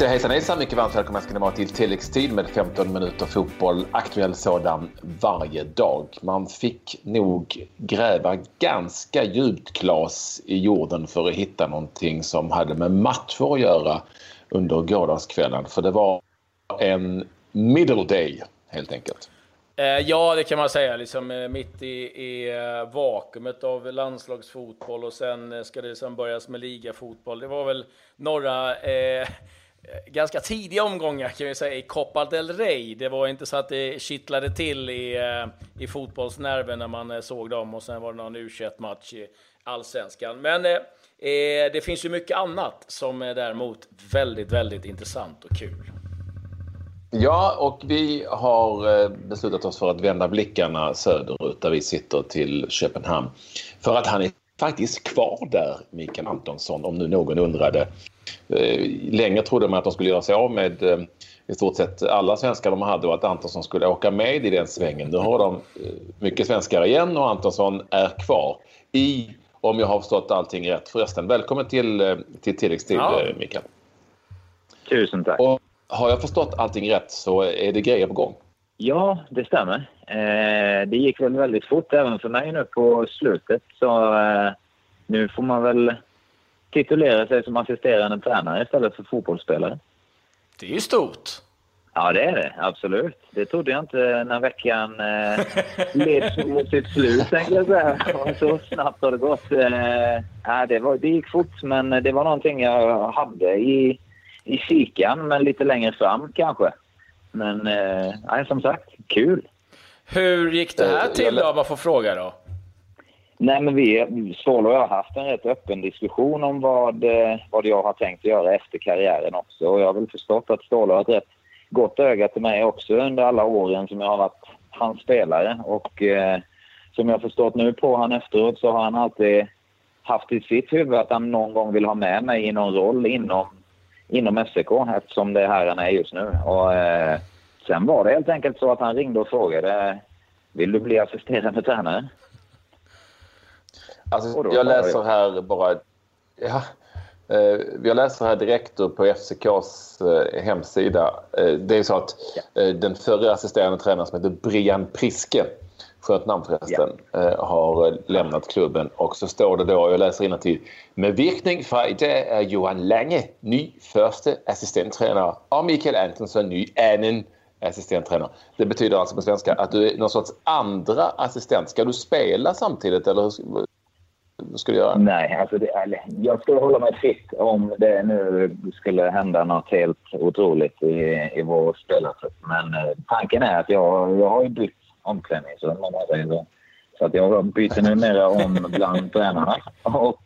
säger hejsan hejsan, mycket varmt välkomna ska ni vara till tilläggstid med 15 minuter fotboll, aktuell sådan varje dag. Man fick nog gräva ganska djupt Klas i jorden för att hitta någonting som hade med matcher att göra under gårdagskvällen. För det var en middle day helt enkelt. Eh, ja, det kan man säga. Liksom, eh, mitt i, i eh, vakuumet av landslagsfotboll och sen ska det liksom börjas med ligafotboll. Det var väl några eh, Eh, ganska tidiga omgångar kan vi säga i Copa del Rey. Det var inte så att det kittlade till i, eh, i fotbollsnerven när man eh, såg dem och sen var det någon u match i allsvenskan. Men eh, det finns ju mycket annat som är däremot väldigt, väldigt intressant och kul. Ja, och vi har beslutat oss för att vända blickarna söderut där vi sitter till Köpenhamn. För att han är faktiskt kvar där, Mikael Antonsson, om nu någon undrade. Eh, länge trodde man att de skulle göra sig av med eh, i stort sett alla svenskar de hade och att Antonsson skulle åka med i den svängen. Nu har de mycket svenskar igen och Antonsson är kvar i, om jag har förstått allting rätt. Förresten, välkommen till, till tilläggstid, ja. Mikael. Tusen tack. Och, har jag förstått allting rätt så är det grejer på gång? Ja, det stämmer. Eh, det gick väl väldigt fort även för mig nu på slutet. Så eh, nu får man väl titulera sig som assisterande tränare istället för fotbollsspelare. Det är ju stort. Ja, det är det. Absolut. Det trodde jag inte när veckan eh, leds mot sitt slut, tänkte jag säga. Så snabbt har det gått. Eh, det, var, det gick fort, men det var någonting jag hade i i kikan, men lite längre fram kanske. Men eh, som sagt, kul. Hur gick det här eh, till då, om man får fråga då? Nej, men vi, Ståhl och jag har haft en rätt öppen diskussion om vad, eh, vad jag har tänkt göra efter karriären också. Och jag har väl förstått att Ståhl har ett rätt gott öga till mig också under alla åren som jag har varit hans spelare. Och eh, som jag har förstått nu på han efteråt så har han alltid haft i sitt huvud att han någon gång vill ha med mig i någon roll inom inom FCK eftersom det är här han är just nu. Och, eh, sen var det helt enkelt så att han ringde och frågade vill du bli assisterande tränare? Alltså, jag läser här bara... Ja, eh, jag läser här direkt på FCKs eh, hemsida. Eh, det är så att den förre assisterande tränaren som heter Brian Priske skönt namn förresten, ja. Har lämnat klubben. Och så står det då, jag läser till Med virkning från idag är Johan Lange ny första assistenttränare och Mikael Antonsson ny annan assistenttränare. Det betyder alltså på svenska att du är någon sorts andra assistent. Ska du spela samtidigt eller du ska du göra? Nej, alltså det, jag skulle hålla mig fritt om det nu skulle hända något helt otroligt i, i vår spelartrupp. Men eh, tanken är att jag, jag har ju bytt omklädningsrum om man säger så. Så att jag byter numera om bland tränarna och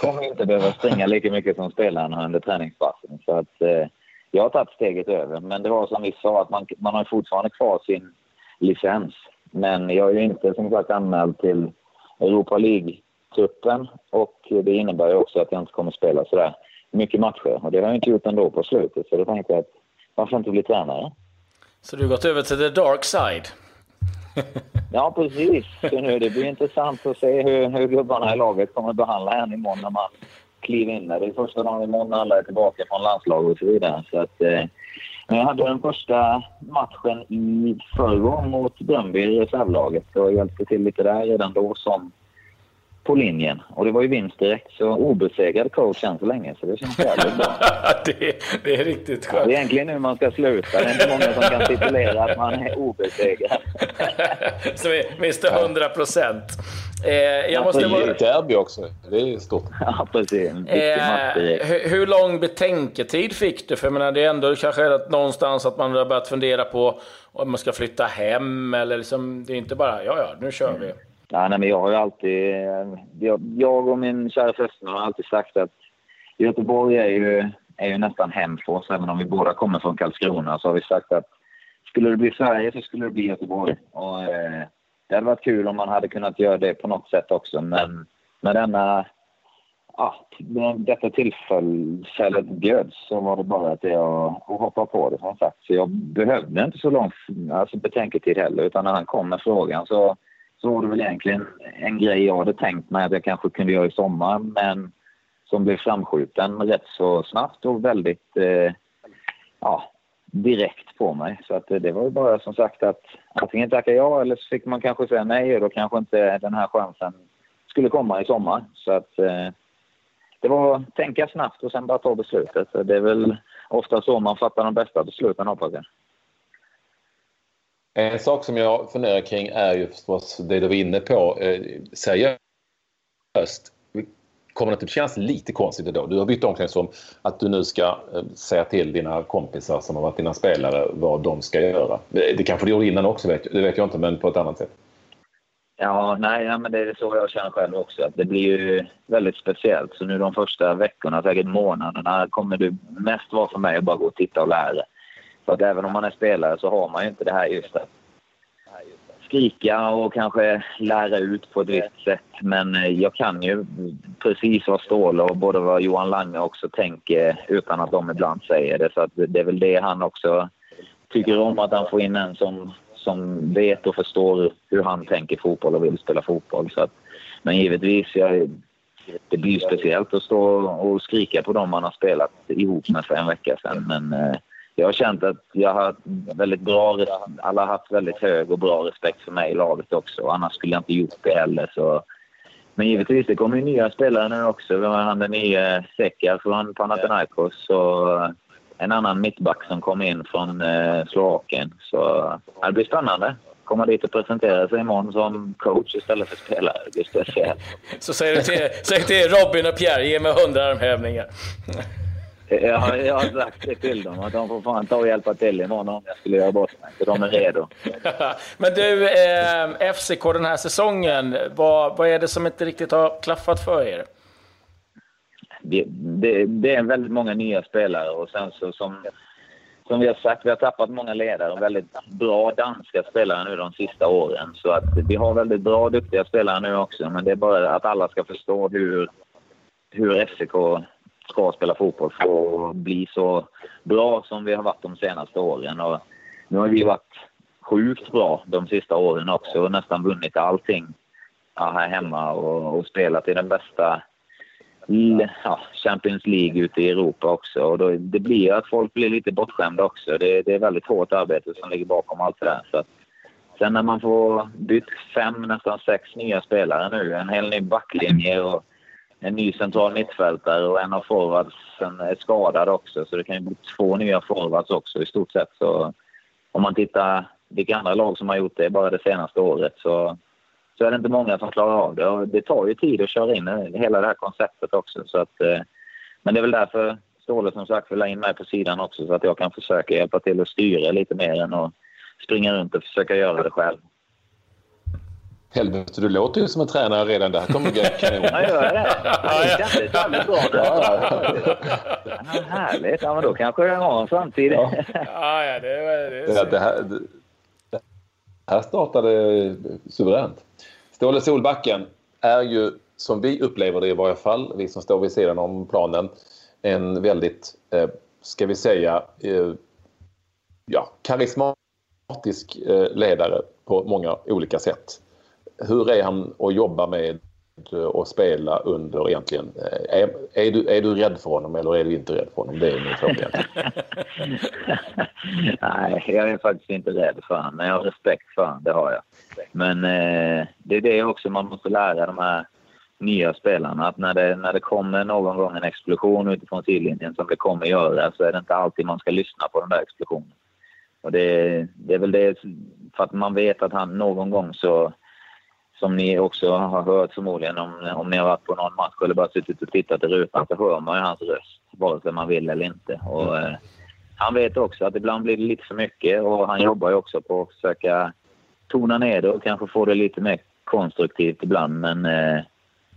kommer inte behöva springa lika mycket som spelarna under träningspassen. Så att eh, jag har tagit steget över. Men det var som vi sa, att man, man har fortfarande kvar sin licens. Men jag är ju inte som sagt anmäld till Europa League League-truppen och det innebär ju också att jag inte kommer spela sådär mycket matcher. Och det har jag inte gjort ändå på slutet. Så då tänkte jag att varför inte bli tränare? Så du har gått över till the dark side? ja, precis. Så nu, det blir intressant att se hur, hur gubbarna i laget kommer att behandla en imorgon när man kliver in där. Det är första dagen imorgon när alla är tillbaka från landslaget och så vidare. Så att, eh, jag hade den första matchen i förrgår mot Bröndby i reservlaget och hjälpte till lite där redan då som på linjen. Och det var ju vinst direkt, så obesegrad coach än så länge. Så det känns jävligt bra. det, det, är riktigt skönt. Ja, det är egentligen nu man ska sluta. Det är inte många som kan titulera att man är obesegrad. så minst 100 procent. Eh, jag måste vara... derby också. Det är stort. Ja, precis. Eh, hur, hur, lång betänketid fick du? För jag menar, det är ändå kanske någonstans att man har börjat fundera på om man ska flytta hem eller liksom, det är inte bara ja, ja, nu kör vi. Ja, nej, men jag har ju alltid... Jag, jag och min kära fästmö har alltid sagt att Göteborg är ju, är ju nästan hem för oss. Även om vi båda kommer från Karlskrona så har vi sagt att skulle det bli Sverige så skulle det bli Göteborg. Och, eh, det hade varit kul om man hade kunnat göra det på något sätt också. Men med denna... Ja, detta tillfället bjöds så var det bara att jag att hoppa på det som sagt. Så jag behövde inte så lång alltså, betänketid heller utan när han kom med frågan så så var det väl egentligen en grej jag hade tänkt mig att jag kanske kunde göra i sommar men som blev framskjuten rätt så snabbt och väldigt, eh, ja, direkt på mig. Så att eh, det var ju bara som sagt att antingen tacka ja eller så fick man kanske säga nej och då kanske inte den här chansen skulle komma i sommar. Så att eh, det var att tänka snabbt och sen bara ta beslutet. Det är väl ofta så man fattar de bästa besluten hoppas jag. En sak som jag funderar kring är ju förstås det du var inne på. Eh, seriöst, kommer det inte kännas lite konstigt idag? Du har bytt omklädningsrum att du nu ska eh, säga till dina kompisar som har varit dina spelare vad de ska göra. Eh, det kanske du gjorde innan också, det vet jag inte, men på ett annat sätt. Ja, nej, ja, men det är så jag känner själv också. Att det blir ju väldigt speciellt. Så nu de första veckorna, säkert månaderna, kommer det mest vara för mig att bara gå och titta och lära. För att även om man är spelare så har man ju inte det här just att skrika och kanske lära ut på ett visst sätt. Men eh, jag kan ju precis vad Ståhle och både vad Johan Lange också tänker utan att de ibland säger det. Så att det är väl det han också tycker om, att han får in en som, som vet och förstår hur han tänker fotboll och vill spela fotboll. Så att, men givetvis, jag, det blir ju speciellt att stå och skrika på dem man har spelat ihop med för en vecka sedan. Men eh, jag har känt att jag har väldigt bra, alla har haft väldigt hög och bra respekt för mig i laget också. Annars skulle jag inte gjort det heller. Så. Men givetvis, det kommer ju nya spelare nu också. Vi har han den nya Sekar från Panathinaikos och en annan mittback som kom in från eh, Slovakien. Så det blir spännande. Komma dit och presentera sig imorgon som coach istället för spelare. Det blir speciellt. Så säger du till, säg till Robin och Pierre, ge mig hundra armhävningar. Jag, jag har sagt det till dem att de får fan ta och hjälpa till imorgon om jag skulle göra bort mig. Så de är redo. Men du, eh, FCK den här säsongen, vad, vad är det som inte riktigt har klaffat för er? Det, det, det är väldigt många nya spelare och sen så som, som vi har sagt, vi har tappat många ledare och väldigt bra danska spelare nu de sista åren. Så att vi har väldigt bra, duktiga spelare nu också. Men det är bara att alla ska förstå hur, hur FCK ska spela fotboll för att bli så bra som vi har varit de senaste åren. Och nu har vi varit sjukt bra de sista åren också och nästan vunnit allting här hemma och, och spelat i den bästa ja, Champions League ute i Europa också. Och då, det blir att folk blir lite bortskämda också. Det, det är väldigt hårt arbete som ligger bakom allt det där. Så att, sen när man får bytt fem, nästan sex nya spelare nu, en hel ny backlinje och en ny central mittfältare och en av forwardsen är skadad också. Så det kan ju bli två nya forwards också i stort sett. Så om man tittar vilka andra lag som har gjort det bara det senaste året så, så är det inte många som klarar av det. Och det tar ju tid att köra in hela det här konceptet också. Så att, eh, men det är väl därför Ståhle som sagt vill ha in mig på sidan också så att jag kan försöka hjälpa till att styra lite mer än att springa runt och försöka göra det själv. Helvete, du låter ju som en tränare redan. Det här kommer gå kanon. Ja, gör det? Det kändes väldigt bra. Ja, ja. Härligt. Ja, men då kanske jag har en framtid. Ja, ja, det, det, det, det, här, det här startade suveränt. Ståle Solbacken är ju, som vi upplever det i varje fall, vi som står vid sidan om planen, en väldigt, eh, ska vi säga, eh, ja, karismatisk eh, ledare på många olika sätt hur är han att jobba med och spela under egentligen? Är, är, du, är du rädd för honom eller är du inte rädd för honom? Det är min fråga. Nej, jag är faktiskt inte rädd för honom, men jag har respekt för honom, det har jag. Men eh, det är det också man måste lära de här nya spelarna, att när det, när det kommer någon gång en explosion utifrån sidlinjen som det kommer göra så är det inte alltid man ska lyssna på den där explosionen. Och det, det är väl det, för att man vet att han någon gång så som ni också har hört förmodligen om, om ni har varit på någon match eller bara suttit och tittat i rutan så hör man ju hans röst vare sig man vill eller inte. Och, eh, han vet också att ibland blir det lite för mycket och han jobbar ju också på att försöka tona ner det och kanske få det lite mer konstruktivt ibland. Men, eh,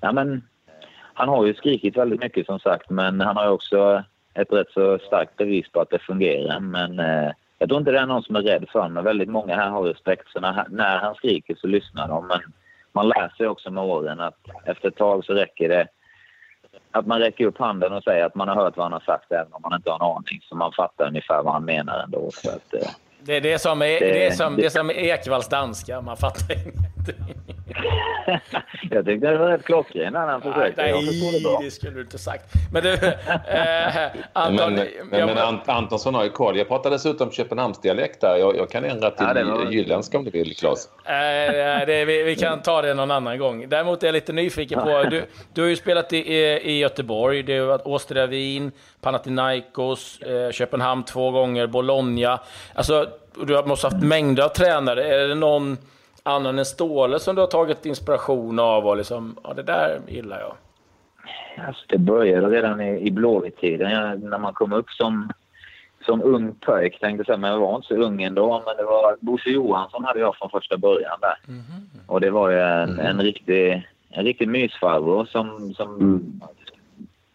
ja, men han har ju skrikit väldigt mycket som sagt men han har ju också ett rätt så starkt bevis på att det fungerar. Men eh, jag tror inte det är någon som är rädd för honom. Väldigt många här har respekt så när, när han skriker så lyssnar de. Men man lär sig också med åren att efter ett tag så räcker det att man räcker upp handen och säger att man har hört vad han har sagt även om man inte har en aning. Så man fattar ungefär vad han menar ändå. Så att, eh, det, det, är som, det, det, är som, det är som Ekvalls danska, man fattar ingenting. jag tyckte det var rätt klockren när han försökte. Nej, det, bra. det skulle du inte sagt. Men du, eh, Anton... Men, men, men Ant Antonsson har ju koll. Jag pratar dessutom Köpenhamnsdialekt där. Jag, jag kan ändra till ja, var... jylländska om du vill, Claes. Eh, det, vi, vi, kan ta det någon annan gång. Däremot är jag lite nyfiken på... Du, du har ju spelat i, i Göteborg. Det har varit Åstria Wien, Panathinaikos, eh, Köpenhamn två gånger, Bologna. Alltså, du måste ha haft mängder av tränare. Är det någon annan än Ståle som du har tagit inspiration av och liksom, ja det där gillar jag? Alltså det började redan i, i Blåvitt-tiden när man kom upp som, som ung pojk tänkte jag säga, men jag var inte så ung ändå. Men det var Bosse Johansson hade jag från första början där. Mm -hmm. Och det var ju en, mm. en riktig, en riktig mysfarbror som, som mm.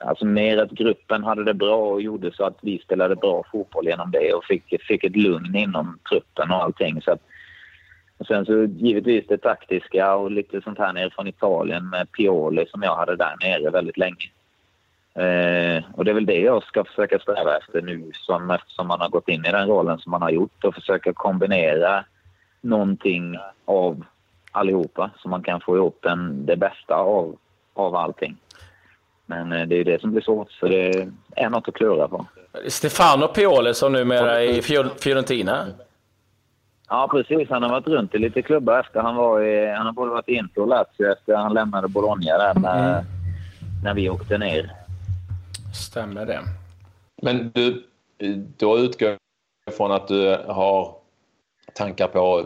Alltså mer att gruppen hade det bra och gjorde så att vi spelade bra fotboll genom det och fick, fick ett lugn inom truppen och allting. Så att, och sen så givetvis det taktiska och lite sånt här nere från Italien med Pioli som jag hade där nere väldigt länge. Eh, och det är väl det jag ska försöka sträva efter nu som, eftersom man har gått in i den rollen som man har gjort och försöka kombinera någonting av allihopa så man kan få ihop den, det bästa av, av allting. Men eh, det är det som blir svårt, så det är något att klura på. Stefano Pioli som numera är i Fiorentina? Ja, precis. Han har varit runt i lite klubbar efter han var i... Han har både varit i Inter och Lazio efter han lämnade Bologna där när, mm. när vi åkte ner. Stämmer det. Men du, då utgår jag från att du har tankar på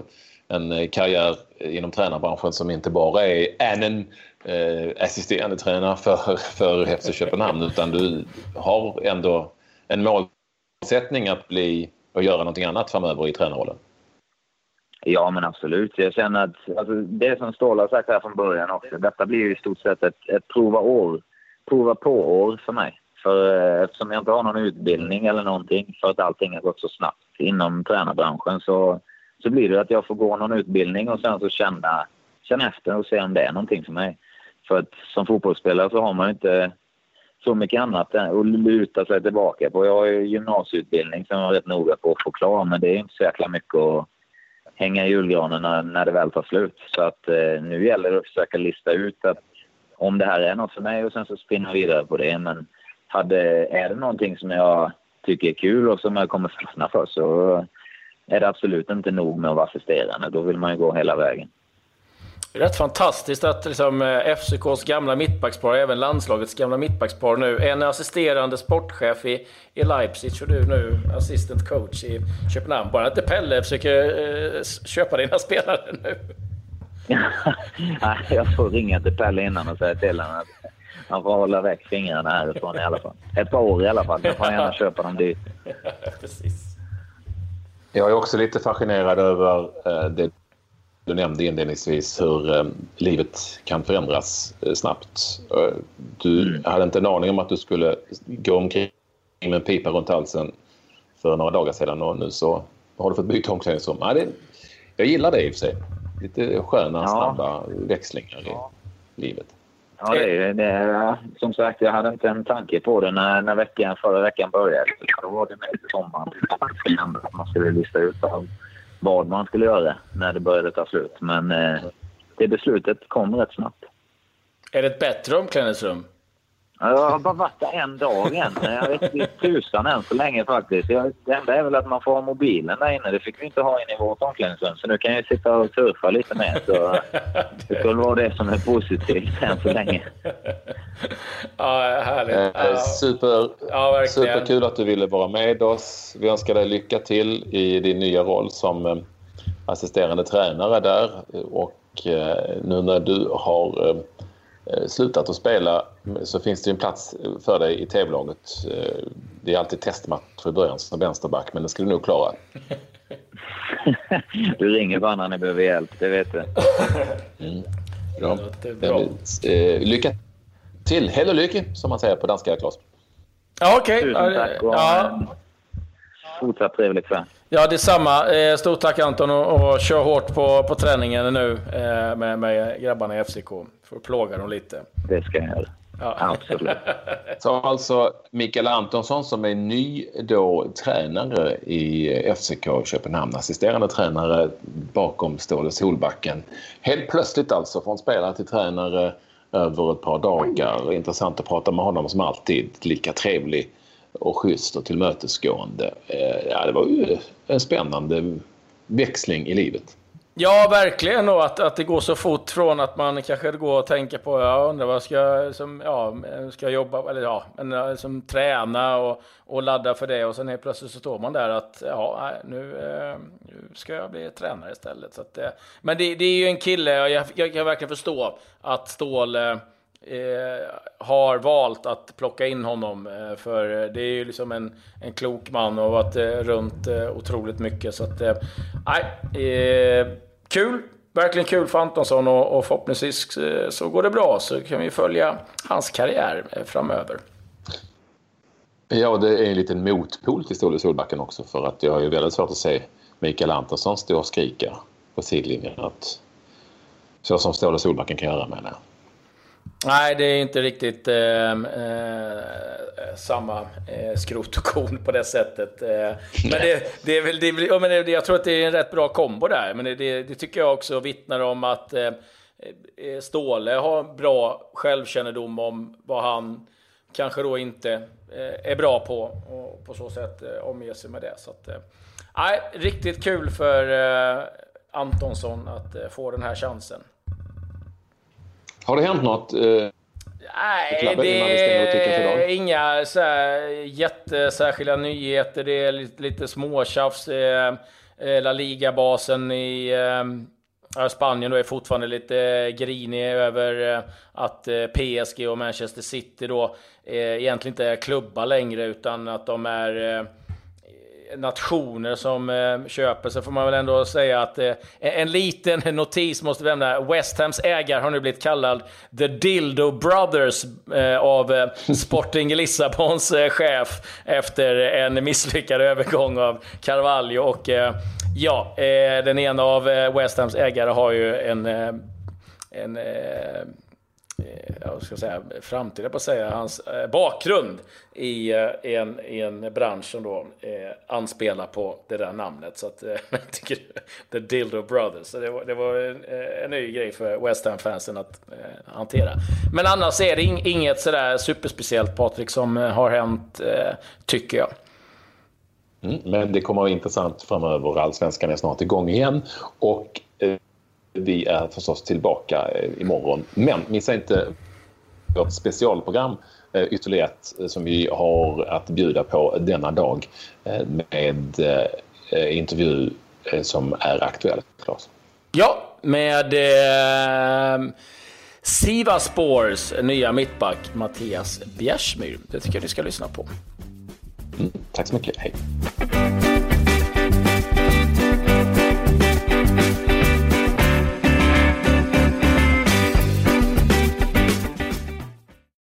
en karriär inom tränarbranschen som inte bara är en eh, assisterande tränare för, för FC Köpenhamn utan du har ändå en målsättning att bli och göra någonting annat framöver i tränarrollen? Ja, men absolut. Jag känner att alltså, det som Ståhl har sagt här från början också, detta blir ju i stort sett ett, ett prova år, prova på-år för mig. För eh, eftersom jag inte har någon utbildning eller någonting, för att allting har gått så snabbt inom tränarbranschen så, så blir det att jag får gå någon utbildning och sen så känna, känna efter och se om det är någonting för mig. För att som fotbollsspelare så har man inte så mycket annat att luta sig tillbaka på. Jag har ju gymnasieutbildning som jag är rätt noga på att få klar, men det är inte så jäkla mycket att hänga i julgranen när, när det väl tar slut. Så att eh, nu gäller det att försöka lista ut att om det här är något för mig och sen så spinna vidare på det. Men hade, är det någonting som jag tycker är kul och som jag kommer fastna för så är det absolut inte nog med att vara assisterande. Då vill man ju gå hela vägen. Det är rätt fantastiskt att liksom, eh, FCKs gamla mittbackspar, även landslagets gamla mittbackspar nu, en assisterande sportchef i, i Leipzig och du nu assistant coach i Köpenhamn. Bara inte Pelle försöker eh, köpa dina spelare nu. Nej, jag får ringa till Pelle innan och säga till honom att han får hålla väck fingrarna härifrån i alla fall. Ett par år i alla fall. Då får han gärna köpa dem dyrt. Precis. Jag är också lite fascinerad över eh, det du nämnde inledningsvis hur eh, livet kan förändras eh, snabbt. Eh, du mm. hade inte en aning om att du skulle gå omkring med en pipa runt halsen för några dagar sedan och nu så har du fått byta omklädningsrum. Ja, det, jag gillar det i och för sig. Lite sköna, ja. snabba växlingar ja. i livet. Ja, det är, det är, som sagt, jag hade inte en tanke på det när, när veckan, förra veckan började. Då var det med sommaren. Man skulle lista ut allt vad man skulle göra när det började ta slut. Men eh, det beslutet kom rätt snabbt. Är det ett bättre omklädningsrum? Jag har bara varit där en dag än. Jag vet inte tusan än så länge faktiskt. det enda är väl att man får ha mobilen där inne. Det fick vi inte ha inne i vårt omklädningsrum. Så nu kan jag sitta och surfa lite mer. Så det skulle vara det som är positivt än så länge. Ja, härligt. Eh, super, ja, superkul att du ville vara med oss. Vi önskar dig lycka till i din nya roll som eh, assisterande tränare där. Och eh, nu när du har slutat att spela så finns det en plats för dig i TV-laget. Eh, det är alltid testmatch i början som vänsterback, men det ska du nog klara. du ringer bara när ni behöver hjälp, det vet du. Mm. Bra. bra. Eh, lycka till! Hell och lycka, som man säger på danska, Claes. Ja, okej. Okay. Tusen tack och ja. fortsatt trevlig kväll. Ja, detsamma. Eh, stort tack Anton och, och kör hårt på, på träningen nu eh, med, med grabbarna i FCK. För att plåga dem lite. Det ska jag göra. Ja. Absolut. Så alltså Mikael Antonsson som är ny då tränare i FCK Köpenhamn, assisterande tränare bakom Ståle Solbacken. Helt plötsligt alltså från spelare till tränare över ett par dagar. Intressant att prata med honom som alltid lika trevlig och schysst och tillmötesgående. Eh, ja, det var ju en spännande växling i livet. Ja, verkligen. Och att, att det går så fort från att man kanske går och tänker på, jag undrar vad ska jag, som, ja, ska jag jobba, eller ja, men, eh, som träna och, och ladda för det. Och sen helt plötsligt så står man där att, ja, nu, eh, nu ska jag bli tränare istället. Så att, men det, det är ju en kille, jag, jag kan verkligen förstå att Ståhl eh, har valt att plocka in honom. Eh, för eh, det är ju liksom en, en klok man och varit eh, runt eh, otroligt mycket. Så att, eh, nej, eh, kul! Verkligen kul för Antonsson och, och förhoppningsvis eh, så går det bra så kan vi följa hans karriär framöver. Ja, det är en liten motpol till Ståle Solbacken också för att jag har ju väldigt svårt att se Mikael Antonsson stå och skrika på sidlinjen. Att, så som Ståle Solbacken kan göra menar jag. Nej, det är inte riktigt eh, eh, samma eh, skrot och korn på det sättet. Eh, men det, det, är väl, det, ja, men det, jag tror att det är en rätt bra kombo där. Men det, det tycker jag också vittnar om att eh, eh, Ståle har bra självkännedom om vad han kanske då inte eh, är bra på och på så sätt eh, omger sig med det. Så att, eh, nej, riktigt kul för eh, Antonsson att få den här chansen. Har det hänt något? Eh, Nej, det är inga så här, jättesärskilda nyheter. Det är lite, lite småtjafs. Eh, La Liga-basen i eh, Spanien då är fortfarande lite grinig över eh, att PSG och Manchester City då egentligen inte är klubbar längre utan att de är nationer som eh, köper så får man väl ändå säga att eh, en liten notis måste vi nämna. West Hams ägare har nu blivit kallad The Dildo Brothers eh, av eh, Sporting Lissabons eh, chef efter en misslyckad övergång av Carvalho. Och eh, ja, den ena av West Hams ägare har ju en en Eh, Eh, jag ska säga, framtida på att säga, hans eh, bakgrund i, eh, en, i en bransch som då eh, anspelar på det där namnet. Så att eh, jag tycker The Dildo Brothers. Så det var, det var en, eh, en ny grej för West Ham-fansen att eh, hantera. Men annars är det inget sådär superspeciellt Patrik som har hänt, eh, tycker jag. Mm, men det kommer att vara intressant framöver. Allsvenskan är snart igång igen. Och vi är förstås tillbaka eh, imorgon. Men missa inte vårt specialprogram eh, ytterligare ett eh, som vi har att bjuda på denna dag med intervju som är aktuell. Claes. Ja, med eh, Sivaspors nya mittback Mattias Bjärsmyr. Det tycker jag ni ska lyssna på. Mm, tack så mycket. Hej.